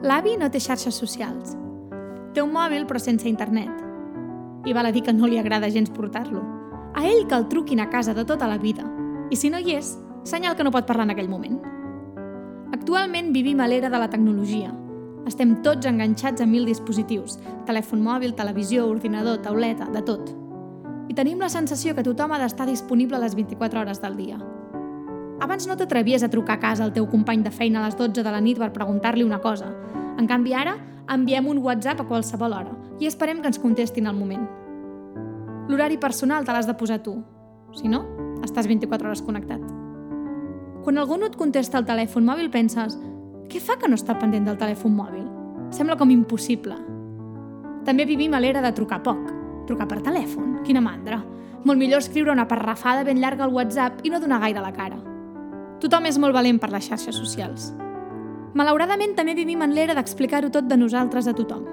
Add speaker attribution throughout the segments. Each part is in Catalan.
Speaker 1: L'avi no té xarxes socials. Té un mòbil però sense internet. I val a dir que no li agrada gens portar-lo. A ell que el truquin a casa de tota la vida. I si no hi és, senyal que no pot parlar en aquell moment. Actualment vivim a l'era de la tecnologia. Estem tots enganxats a mil dispositius, telèfon mòbil, televisió, ordinador, tauleta, de tot. I tenim la sensació que tothom ha d'estar disponible a les 24 hores del dia. Abans no t'atrevies a trucar a casa al teu company de feina a les 12 de la nit per preguntar-li una cosa. En canvi, ara enviem un WhatsApp a qualsevol hora i esperem que ens contestin al moment. L'horari personal te l'has de posar tu. Si no, estàs 24 hores connectat. Quan algú no et contesta al telèfon mòbil penses què fa que no està pendent del telèfon mòbil? Sembla com impossible. També vivim a l'era de trucar poc. Trucar per telèfon? Quina mandra. Molt millor escriure una parrafada ben llarga al WhatsApp i no donar gaire la cara. Tothom és molt valent per les xarxes socials. Malauradament també vivim en l'era d'explicar-ho tot de nosaltres a tothom.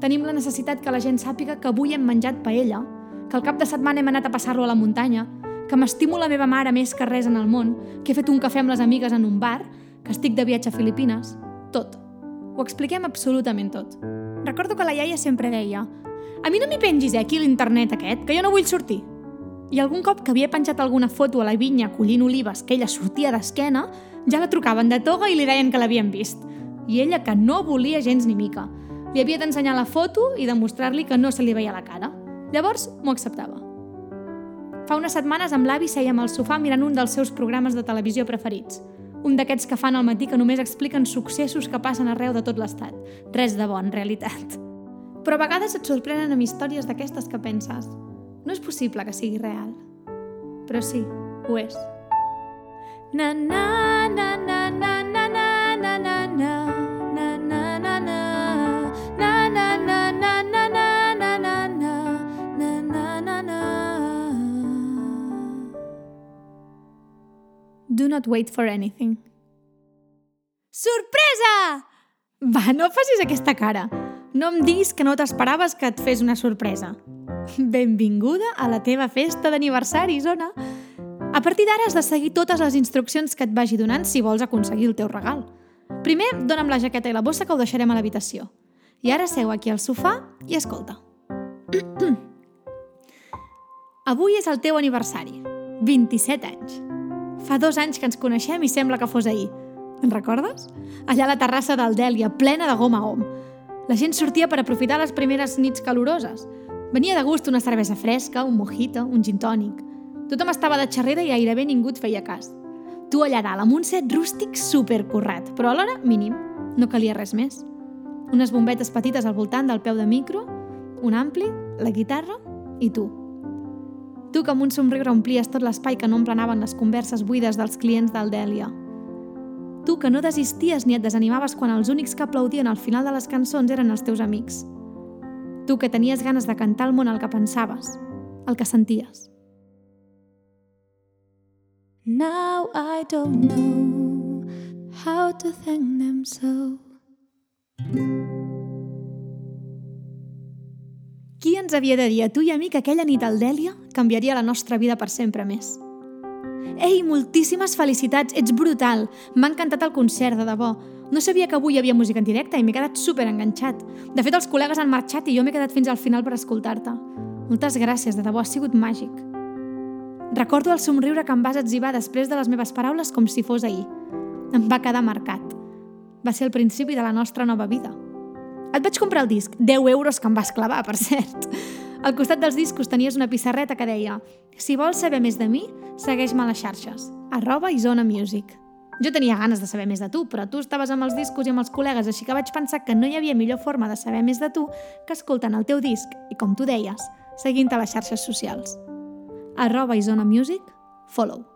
Speaker 1: Tenim la necessitat que la gent sàpiga que avui hem menjat paella, que el cap de setmana hem anat a passar-lo a la muntanya, que m'estimo la meva mare més que res en el món, que he fet un cafè amb les amigues en un bar, que estic de viatge a Filipines... Tot. Ho expliquem absolutament tot. Recordo que la iaia sempre deia a mi no m'hi pengis, eh, aquí l'internet aquest, que jo no vull sortir. I algun cop que havia penjat alguna foto a la vinya collint olives que ella sortia d'esquena, ja la trucaven de toga i li deien que l'havien vist. I ella, que no volia gens ni mica, li havia d'ensenyar la foto i demostrar-li que no se li veia la cara. Llavors m'ho acceptava. Fa unes setmanes amb l'avi sèiem al sofà mirant un dels seus programes de televisió preferits. Un d'aquests que fan al matí que només expliquen successos que passen arreu de tot l'estat. Res de bon, en realitat. Però a vegades et sorprenen amb històries d'aquestes que penses no és possible que sigui real. Però sí, ho és. Na na na na na na na na na na na na na na Do not wait for anything. Sorpresa! Va, no facis aquesta cara. No em diguis que no t'esperaves que et fes una sorpresa. Benvinguda a la teva festa d'aniversari, Zona. A partir d'ara has de seguir totes les instruccions que et vagi donant si vols aconseguir el teu regal. Primer, dona'm la jaqueta i la bossa que ho deixarem a l'habitació. I ara seu aquí al sofà i escolta. Avui és el teu aniversari. 27 anys. Fa dos anys que ens coneixem i sembla que fos ahir. En recordes? Allà a la terrassa del Dèlia, plena de gom a gom. La gent sortia per aprofitar les primeres nits caloroses. Venia de gust una cervesa fresca, un mojito, un gin tònic. Tothom estava de xerrera i gairebé ningú et feia cas. Tu allà dalt, amb un set rústic supercorrat, però alhora mínim. No calia res més. Unes bombetes petites al voltant del peu de micro, un ampli, la guitarra i tu. Tu que amb un somriure omplies tot l'espai que no emplenaven les converses buides dels clients del Dèlia. Tu que no desisties ni et desanimaves quan els únics que aplaudien al final de les cançons eren els teus amics. Tu que tenies ganes de cantar al món el que pensaves, el que senties. Now I don't know how to thank them so. Qui ens havia de dir a tu i a mi que aquella nit al Dèlia canviaria la nostra vida per sempre més? Ei, moltíssimes felicitats, ets brutal! M'ha encantat el concert, de debò. No sabia que avui hi havia música en directe i m'he quedat super enganxat. De fet, els col·legues han marxat i jo m'he quedat fins al final per escoltar-te. Moltes gràcies, de debò, ha sigut màgic. Recordo el somriure que em vas etzibar després de les meves paraules com si fos ahir. Em va quedar marcat. Va ser el principi de la nostra nova vida. Et vaig comprar el disc, 10 euros que em vas clavar, per cert. Al costat dels discos tenies una pissarreta que deia «Si vols saber més de mi, segueix-me a les xarxes, arroba i zona music». Jo tenia ganes de saber més de tu, però tu estaves amb els discos i amb els col·legues, així que vaig pensar que no hi havia millor forma de saber més de tu que escoltant el teu disc i, com tu deies, seguint-te a les xarxes socials. Arroba i zona music, follow.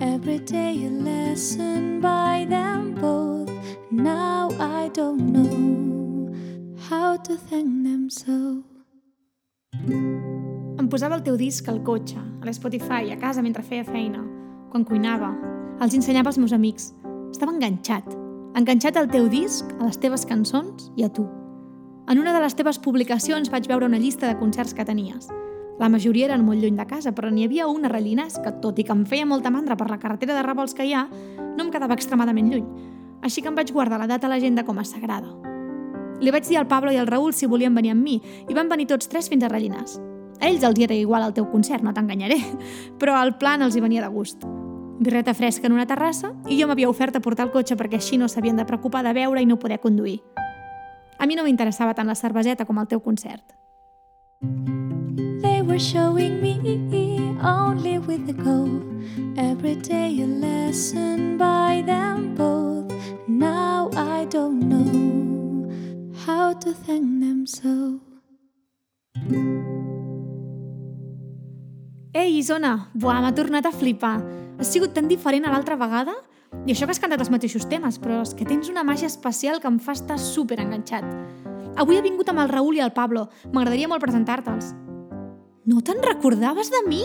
Speaker 1: Every day a lesson by them both Now I don't know how to thank them so Em posava el teu disc al cotxe, a l'Spotify, a casa mentre feia feina, quan cuinava. Els ensenyava als meus amics. Estava enganxat. Enganxat al teu disc, a les teves cançons i a tu. En una de les teves publicacions vaig veure una llista de concerts que tenies. La majoria eren molt lluny de casa, però n'hi havia un a Rellinars que, tot i que em feia molta mandra per la carretera de revolts que hi ha, no em quedava extremadament lluny. així que em vaig guardar la data a l'agenda com a sagrada. Li vaig dir al Pablo i al Raül si volien venir amb mi i van venir tots tres fins a Rellinars. A ells els era igual al teu concert, no t'enganyaré, però el plan els hi venia de gust. Birreta fresca en una terrassa i jo m'havia ofert a portar el cotxe perquè així no s'havien de preocupar de veure i no poder conduir. A mi no m'interessava tant la cerveseta com el teu concert.
Speaker 2: They were showing me only with the go. Every day a lesson by them both. Now I don't know how to thank them so.
Speaker 1: Ei, Isona! Buah, m'ha tornat a flipar. Has sigut tan diferent a l'altra vegada? I això que has cantat els mateixos temes, però és que tens una màgia especial que em fa estar super enganxat. Avui he vingut amb el Raül i el Pablo. M'agradaria molt presentar-te'ls. No te'n recordaves de mi?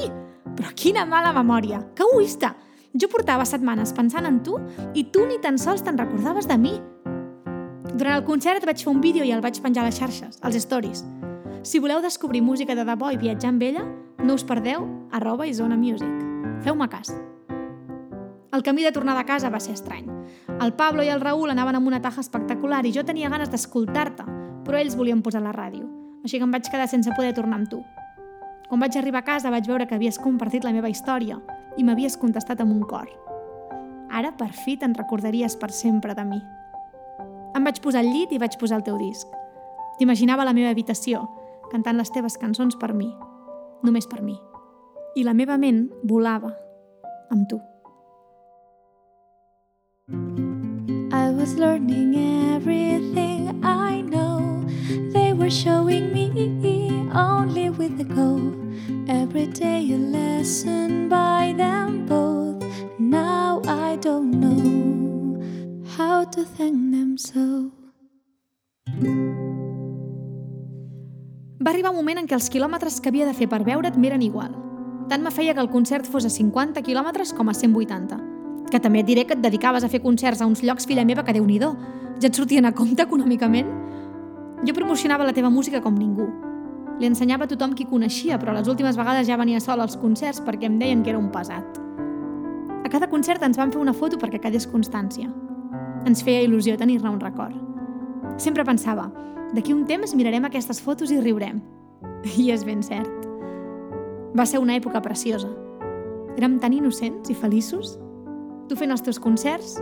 Speaker 1: Però quina mala memòria! Que egoista! Jo portava setmanes pensant en tu i tu ni tan sols te'n recordaves de mi. Durant el concert vaig fer un vídeo i el vaig penjar a les xarxes, als stories. Si voleu descobrir música de debò i viatjar amb ella, no us perdeu arroba Isona Music. Feu-me cas. El camí de tornada a casa va ser estrany. El Pablo i el Raül anaven amb una taja espectacular i jo tenia ganes d'escoltar-te, però ells volien posar la ràdio, així que em vaig quedar sense poder tornar amb tu. Quan vaig arribar a casa vaig veure que havies compartit la meva història i m'havies contestat amb un cor. Ara, per fi, te'n recordaries per sempre de mi. Em vaig posar al llit i vaig posar el teu disc. T'imaginava la meva habitació, cantant les teves cançons per mi. Només per mi. I la meva ment volava amb tu.
Speaker 2: I was learning everything I know. They were showing me only with the go. Every day a lesson by them both. Now I don't know how to thank them so.
Speaker 1: Va arribar un moment en què els quilòmetres que havia de fer per veure't m'eren igual. Tant me feia que el concert fos a 50 quilòmetres com a 180. Que també et diré que et dedicaves a fer concerts a uns llocs, filla meva, que déu nhi Ja et sortien a compte econòmicament? Jo promocionava la teva música com ningú. Li ensenyava a tothom qui coneixia, però les últimes vegades ja venia sol als concerts perquè em deien que era un pesat. A cada concert ens van fer una foto perquè quedés constància. Ens feia il·lusió tenir-ne un record. Sempre pensava, d'aquí un temps mirarem aquestes fotos i riurem. I és ben cert. Va ser una època preciosa. Érem tan innocents i feliços. Tu fent els teus concerts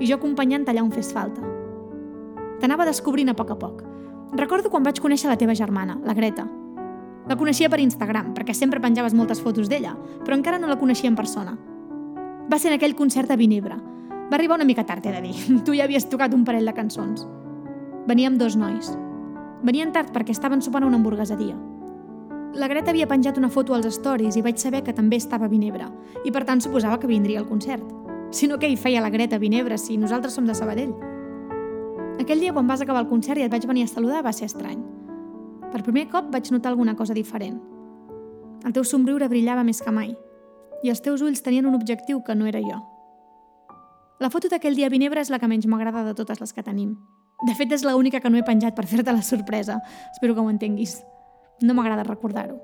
Speaker 1: i jo acompanyant allà on fes falta. T'anava descobrint a poc a poc. Recordo quan vaig conèixer la teva germana, la Greta. La coneixia per Instagram, perquè sempre penjaves moltes fotos d'ella, però encara no la coneixia en persona. Va ser en aquell concert a Vinebre. Va arribar una mica tard, he de dir. Tu ja havies tocat un parell de cançons. Veníem dos nois. Venien tard perquè estaven sopant a una hamburgueseria. La Greta havia penjat una foto als stories i vaig saber que també estava a Vinebre, i per tant suposava que vindria al concert. Si no, què hi feia la Greta a Vinebre si nosaltres som de Sabadell? Aquell dia, quan vas acabar el concert i et vaig venir a saludar, va ser estrany. Per primer cop vaig notar alguna cosa diferent. El teu somriure brillava més que mai, i els teus ulls tenien un objectiu que no era jo. La foto d'aquell dia a Vinebre és la que menys m'agrada de totes les que tenim. De fet, és l'única que no he penjat per fer-te la sorpresa. Espero que ho entenguis. No m'agrada recordar-ho.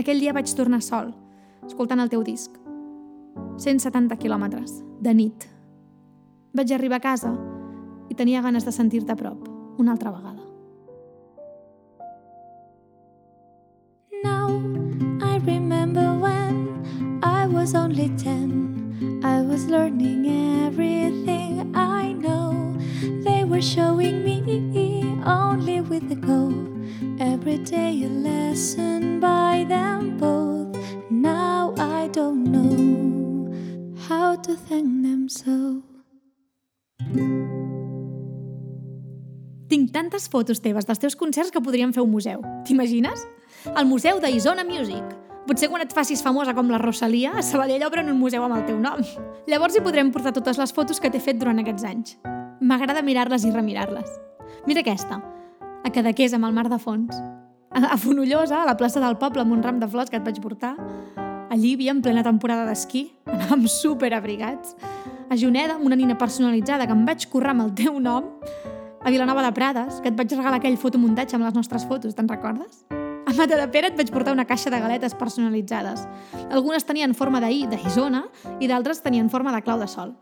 Speaker 1: Aquell dia vaig tornar sol, escoltant el teu disc. 170 quilòmetres, de nit. Vaig arribar a casa i tenia ganes de sentir-te a prop, una altra vegada.
Speaker 2: Now I remember when I was only 10. I was learning everything I know. They were showing me only with the go. Every day a lesson by them both. Now I don't know how to thank them so.
Speaker 1: Tinc tantes fotos teves dels teus concerts que podríem fer un museu. T'imagines? El museu d'Isona Music. Potser quan et facis famosa com la Rosalia, a Sabadell obren un museu amb el teu nom. Llavors hi podrem portar totes les fotos que t'he fet durant aquests anys. M'agrada mirar-les i remirar-les. Mira aquesta, a Cadaqués amb el mar de fons. A Fonollosa, a la plaça del poble, amb un ram de flors que et vaig portar. A Llívia, en plena temporada d'esquí, anàvem super abrigats. A Juneda, amb una nina personalitzada que em vaig currar amb el teu nom. A Vilanova de Prades, que et vaig regalar aquell fotomuntatge amb les nostres fotos, te'n recordes? A Mata de Pere et vaig portar una caixa de galetes personalitzades. Algunes tenien forma d'I, d'Isona, i d'altres tenien forma de clau de sol.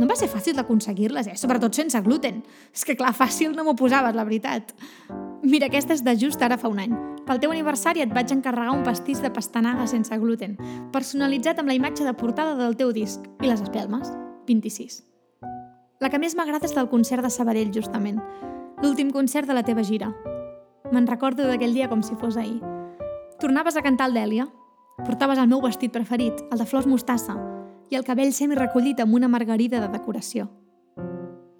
Speaker 1: No va ser fàcil d'aconseguir-les, eh? Sobretot sense gluten. És que, clar, fàcil no m'ho posaves, la veritat. Mira, aquesta és de just ara fa un any. Pel teu aniversari et vaig encarregar un pastís de pastanaga sense gluten, personalitzat amb la imatge de portada del teu disc i les espelmes. 26. La que més m'agrada és del concert de Sabadell, justament. L'últim concert de la teva gira. Me'n recordo d'aquell dia com si fos ahir. Tornaves a cantar el Dèlia. Portaves el meu vestit preferit, el de flors mostassa, i el cabell semi-recollit amb una margarida de decoració.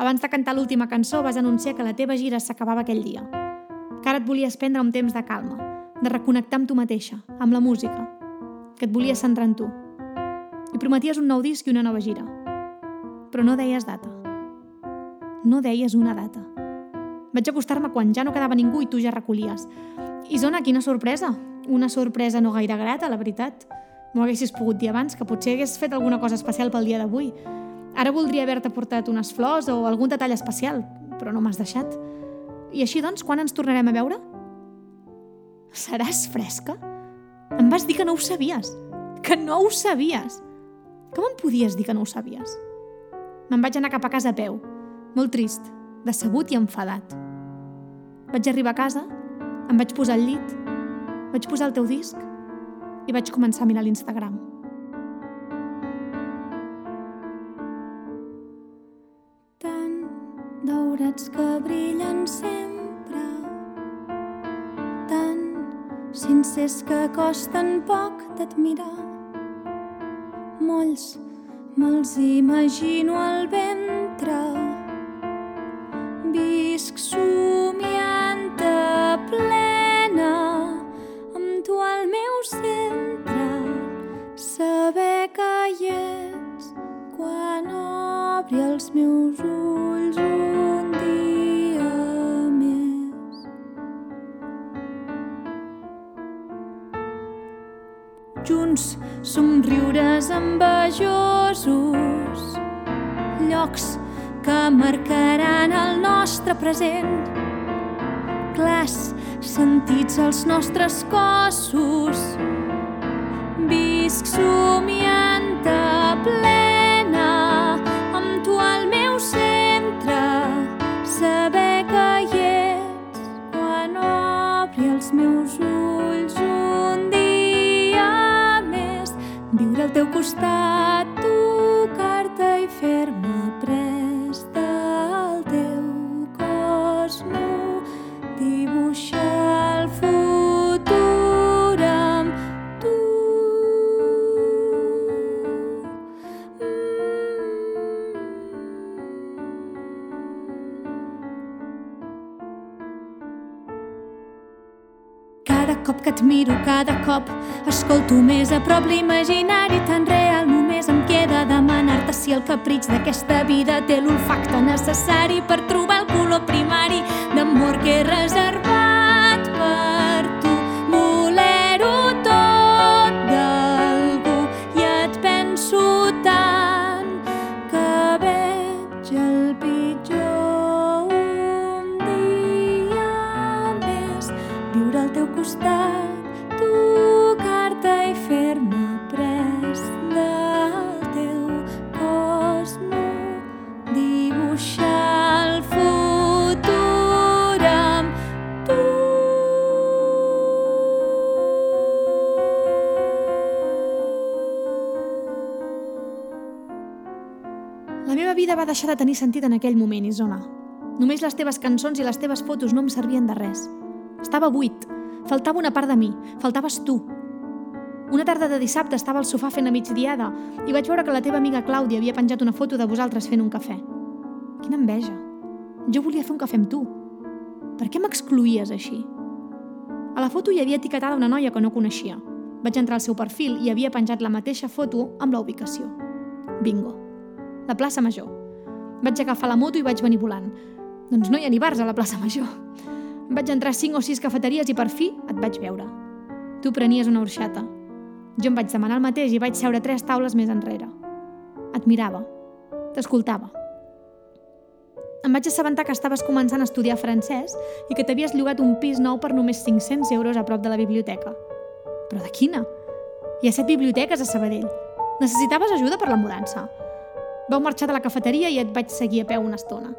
Speaker 1: Abans de cantar l'última cançó vas anunciar que la teva gira s'acabava aquell dia, que ara et volies prendre un temps de calma, de reconnectar amb tu mateixa, amb la música, que et volies centrar en tu. I prometies un nou disc i una nova gira. Però no deies data. No deies una data. Vaig acostar-me quan ja no quedava ningú i tu ja recollies. I Zona, quina sorpresa! Una sorpresa no gaire grata, la veritat. M'ho haguessis pogut dir abans, que potser hagués fet alguna cosa especial pel dia d'avui. Ara voldria haver-te portat unes flors o algun detall especial, però no m'has deixat. I així doncs, quan ens tornarem a veure? Seràs fresca? Em vas dir que no ho sabies. Que no ho sabies. Com em podies dir que no ho sabies? Me'n vaig anar cap a casa a peu, molt trist, decebut i enfadat. Vaig arribar a casa, em vaig posar al llit, vaig posar el teu disc i vaig començar a mirar l'Instagram.
Speaker 2: Tan daurats que brillen sempre, tan sincers que costen poc d'admirar. Molts me'ls imagino al ventre, llocs que marcaran el nostre present, clars sentits als nostres cossos, visc somiant a plena, amb tu al meu centre, saber que hi ets quan obri els meus ulls un dia més, viure al teu costat, cop que et miro, cada cop escolto més a prop l'imaginari tan real. Només em queda demanar-te si el capritx d'aquesta vida té l'olfacte necessari per trobar el color primari d'amor que he reservat
Speaker 1: va deixar de tenir sentit en aquell moment, Isona. Només les teves cançons i les teves fotos no em servien de res. Estava buit. Faltava una part de mi. Faltaves tu. Una tarda de dissabte estava al sofà fent a migdiada i vaig veure que la teva amiga Clàudia havia penjat una foto de vosaltres fent un cafè. Quina enveja. Jo volia fer un cafè amb tu. Per què m'excluïes així? A la foto hi havia etiquetada una noia que no coneixia. Vaig entrar al seu perfil i havia penjat la mateixa foto amb la ubicació. Bingo. La plaça Major. Vaig agafar la moto i vaig venir volant. Doncs no hi ha ni bars a la plaça Major. Vaig entrar a cinc o sis cafeteries i per fi et vaig veure. Tu prenies una orxata. Jo em vaig demanar el mateix i vaig seure tres taules més enrere. Et mirava. T'escoltava. Em vaig assabentar que estaves començant a estudiar francès i que t'havies llogat un pis nou per només 500 euros a prop de la biblioteca. Però de quina? Hi ha set biblioteques a Sabadell. Necessitaves ajuda per la mudança. Vau marxar de la cafeteria i et vaig seguir a peu una estona.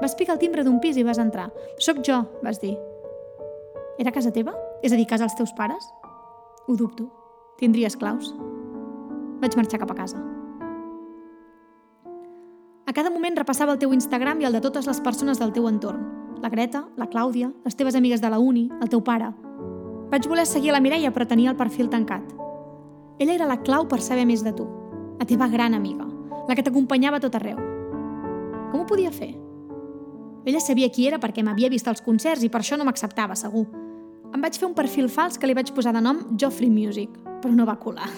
Speaker 1: Vas picar el timbre d'un pis i vas entrar. Soc jo, vas dir. Era casa teva? És a dir, casa dels teus pares? Ho dubto. Tindries claus. Vaig marxar cap a casa. A cada moment repassava el teu Instagram i el de totes les persones del teu entorn. La Greta, la Clàudia, les teves amigues de la uni, el teu pare. Vaig voler seguir la Mireia però tenia el perfil tancat. Ella era la clau per saber més de tu. La teva gran amiga, la que t'acompanyava tot arreu. Com ho podia fer? Ella sabia qui era perquè m'havia vist als concerts i per això no m'acceptava, segur. Em vaig fer un perfil fals que li vaig posar de nom Joffrey Music, però no va colar.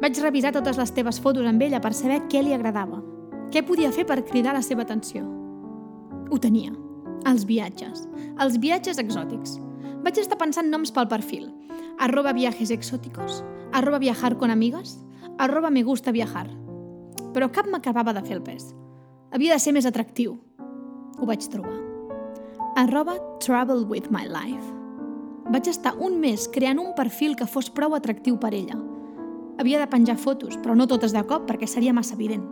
Speaker 1: Vaig revisar totes les teves fotos amb ella per saber què li agradava, què podia fer per cridar la seva atenció? Ho tenia. Els viatges. Els viatges exòtics. Vaig estar pensant noms pel perfil. Arroba viajes exóticos, arroba viajar con amigas, arroba me gusta viajar. Però cap m'acabava de fer el pes. Havia de ser més atractiu. Ho vaig trobar. Arroba travel with my life. Vaig estar un mes creant un perfil que fos prou atractiu per ella. Havia de penjar fotos, però no totes de cop perquè seria massa evident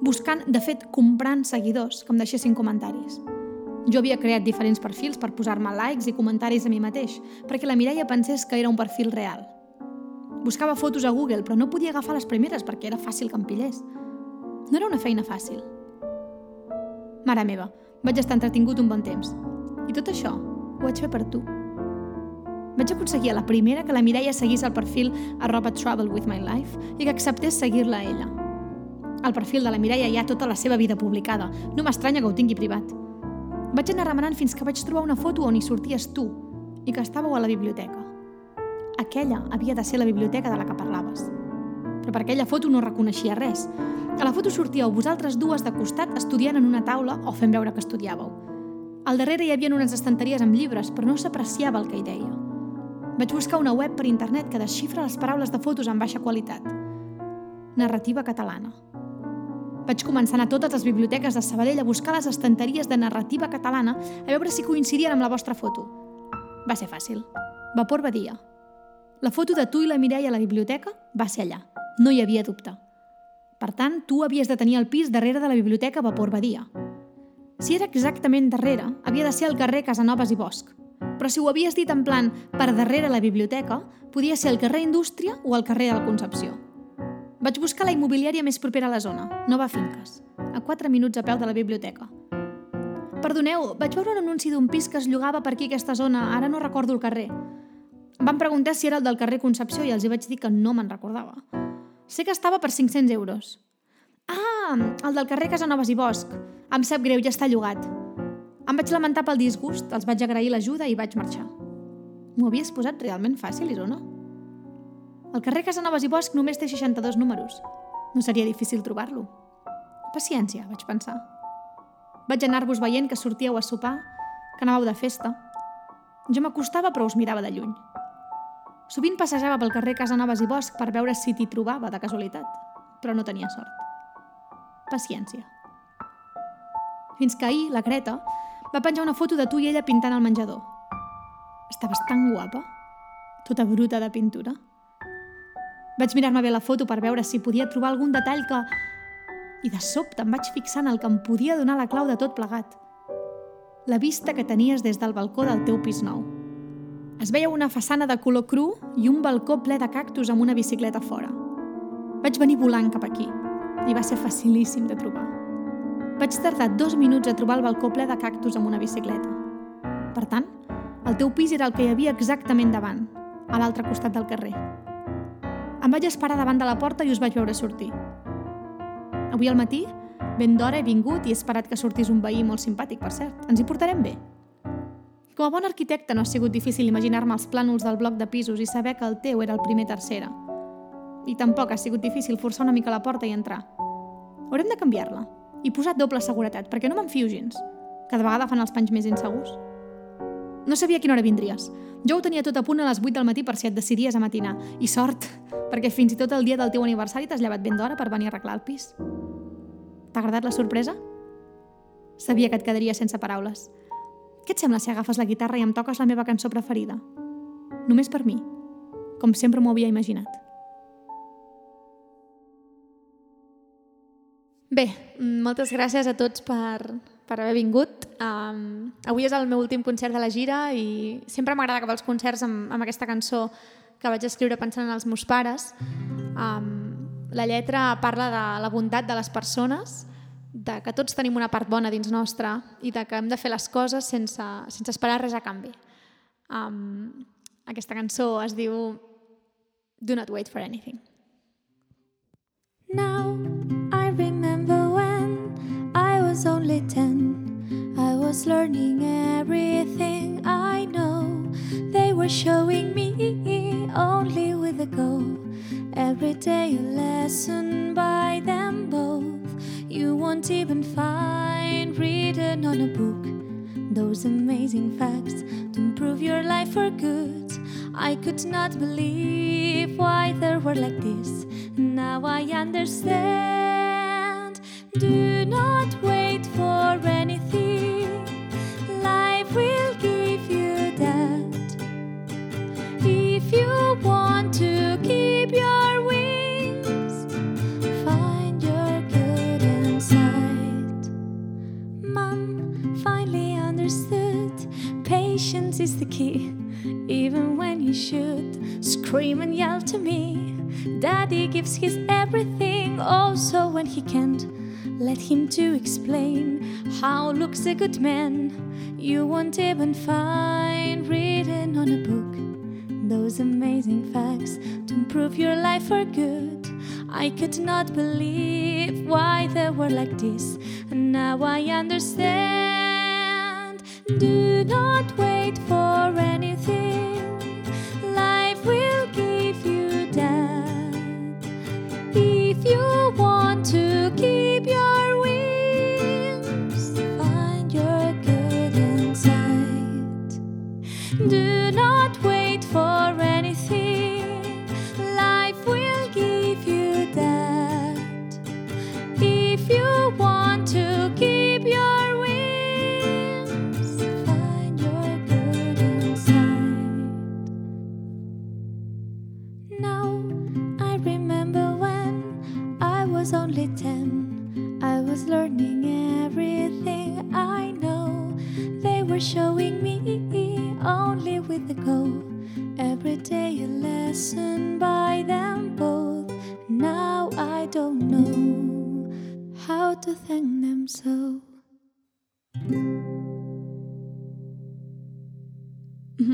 Speaker 1: buscant, de fet, comprant seguidors que em deixessin comentaris. Jo havia creat diferents perfils per posar-me likes i comentaris a mi mateix, perquè la Mireia pensés que era un perfil real. Buscava fotos a Google, però no podia agafar les primeres perquè era fàcil que em pillés. No era una feina fàcil. Mare meva, vaig estar entretingut un bon temps. I tot això ho vaig fer per tu. Vaig aconseguir a la primera que la Mireia seguís el perfil arroba travel with my life i que acceptés seguir-la a ella. Al perfil de la Mireia hi ha tota la seva vida publicada. No m'estranya que ho tingui privat. Vaig anar remenant fins que vaig trobar una foto on hi sorties tu i que estàveu a la biblioteca. Aquella havia de ser la biblioteca de la que parlaves. Però per aquella foto no reconeixia res. A la foto sortíeu vosaltres dues de costat estudiant en una taula o fent veure que estudiàveu. Al darrere hi havia unes estanteries amb llibres, però no s'apreciava el que hi deia. Vaig buscar una web per internet que desxifra les paraules de fotos en baixa qualitat. Narrativa catalana. Vaig començar a anar a totes les biblioteques de Sabadell a buscar les estanteries de narrativa catalana a veure si coincidien amb la vostra foto. Va ser fàcil. Vapor Badia. La foto de tu i la Mireia a la biblioteca va ser allà. No hi havia dubte. Per tant, tu havies de tenir el pis darrere de la biblioteca Vapor Badia. Si era exactament darrere, havia de ser el carrer Casanovas i Bosch. Però si ho havies dit en plan per darrere la biblioteca, podia ser el carrer Indústria o el carrer de la Concepció. Vaig buscar la immobiliària més propera a la zona, Nova Finques, a 4 minuts a peu de la biblioteca. Perdoneu, vaig veure un anunci d'un pis que es llogava per aquí aquesta zona, ara no recordo el carrer. Em van preguntar si era el del carrer Concepció i els hi vaig dir que no me'n recordava. Sé que estava per 500 euros. Ah, el del carrer Casanovas i Bosch. Em sap greu, ja està llogat. Em vaig lamentar pel disgust, els vaig agrair l'ajuda i vaig marxar. M'ho havies posat realment fàcil, Isona? El carrer Casanovas i Bosch només té 62 números. No seria difícil trobar-lo. Paciència, vaig pensar. Vaig anar-vos veient que sortíeu a sopar, que anàveu de festa. Jo m'acostava però us mirava de lluny. Sovint passejava pel carrer Casanovas i Bosch per veure si t'hi trobava de casualitat, però no tenia sort. Paciència. Fins que ahir, la Creta, va penjar una foto de tu i ella pintant al menjador. Estaves tan guapa, tota bruta de pintura. Vaig mirar-me bé la foto per veure si podia trobar algun detall que... I de sobte em vaig fixar en el que em podia donar la clau de tot plegat. La vista que tenies des del balcó del teu pis nou. Es veia una façana de color cru i un balcó ple de cactus amb una bicicleta fora. Vaig venir volant cap aquí i va ser facilíssim de trobar. Vaig tardar dos minuts a trobar el balcó ple de cactus amb una bicicleta. Per tant, el teu pis era el que hi havia exactament davant, a l'altre costat del carrer. Em vaig esperar davant de la porta i us vaig veure sortir. Avui al matí, ben d'hora he vingut i he esperat que sortís un veí molt simpàtic, per cert. Ens hi portarem bé. Com a bon arquitecte no ha sigut difícil imaginar-me els plànols del bloc de pisos i saber que el teu era el primer tercera. I tampoc ha sigut difícil forçar una mica la porta i entrar. Haurem de canviar-la i posar doble seguretat, perquè no m'enfio gens. Cada vegada fan els panys més insegurs. No sabia a quina hora vindries. Jo ho tenia tot a punt a les 8 del matí per si et decidies a matinar. I sort, perquè fins i tot el dia del teu aniversari t'has llevat ben d'hora per venir a arreglar el pis. T'ha agradat la sorpresa? Sabia que et quedaria sense paraules. Què et sembla si agafes la guitarra i em toques la meva cançó preferida? Només per mi, com sempre m'ho havia imaginat. Bé, moltes gràcies a tots per, per haver vingut. Um, avui és el meu últim concert de la gira i sempre m'agrada acabar els concerts amb, amb aquesta cançó que vaig escriure pensant en els meus pares. Um, la lletra parla de la bondat de les persones, de que tots tenim una part bona dins nostra i de que hem de fer les coses sense, sense esperar res a canvi. Um, aquesta cançó es diu Do not wait for anything.
Speaker 2: Now I remember when I was only 10. I was learning everything I know. They were showing me only with a go. Every day a lesson by them both. You won't even find written on a book those amazing facts to improve your life for good. I could not believe why they were like this. Now I understand. Do not wait for anything. Is the key. Even when you should scream and yell to me, Daddy gives his everything. Also, when he can't, let him to explain how looks a good man. You won't even find written on a book those amazing facts to improve your life for good. I could not believe why they were like this, and now I understand. Do not wait for anything,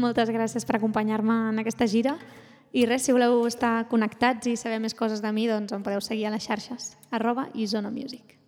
Speaker 1: Moltes gràcies per acompanyar-me en aquesta gira. I res, si voleu estar connectats i saber més coses de mi, doncs em podeu seguir a les xarxes, arroba i Zona Music.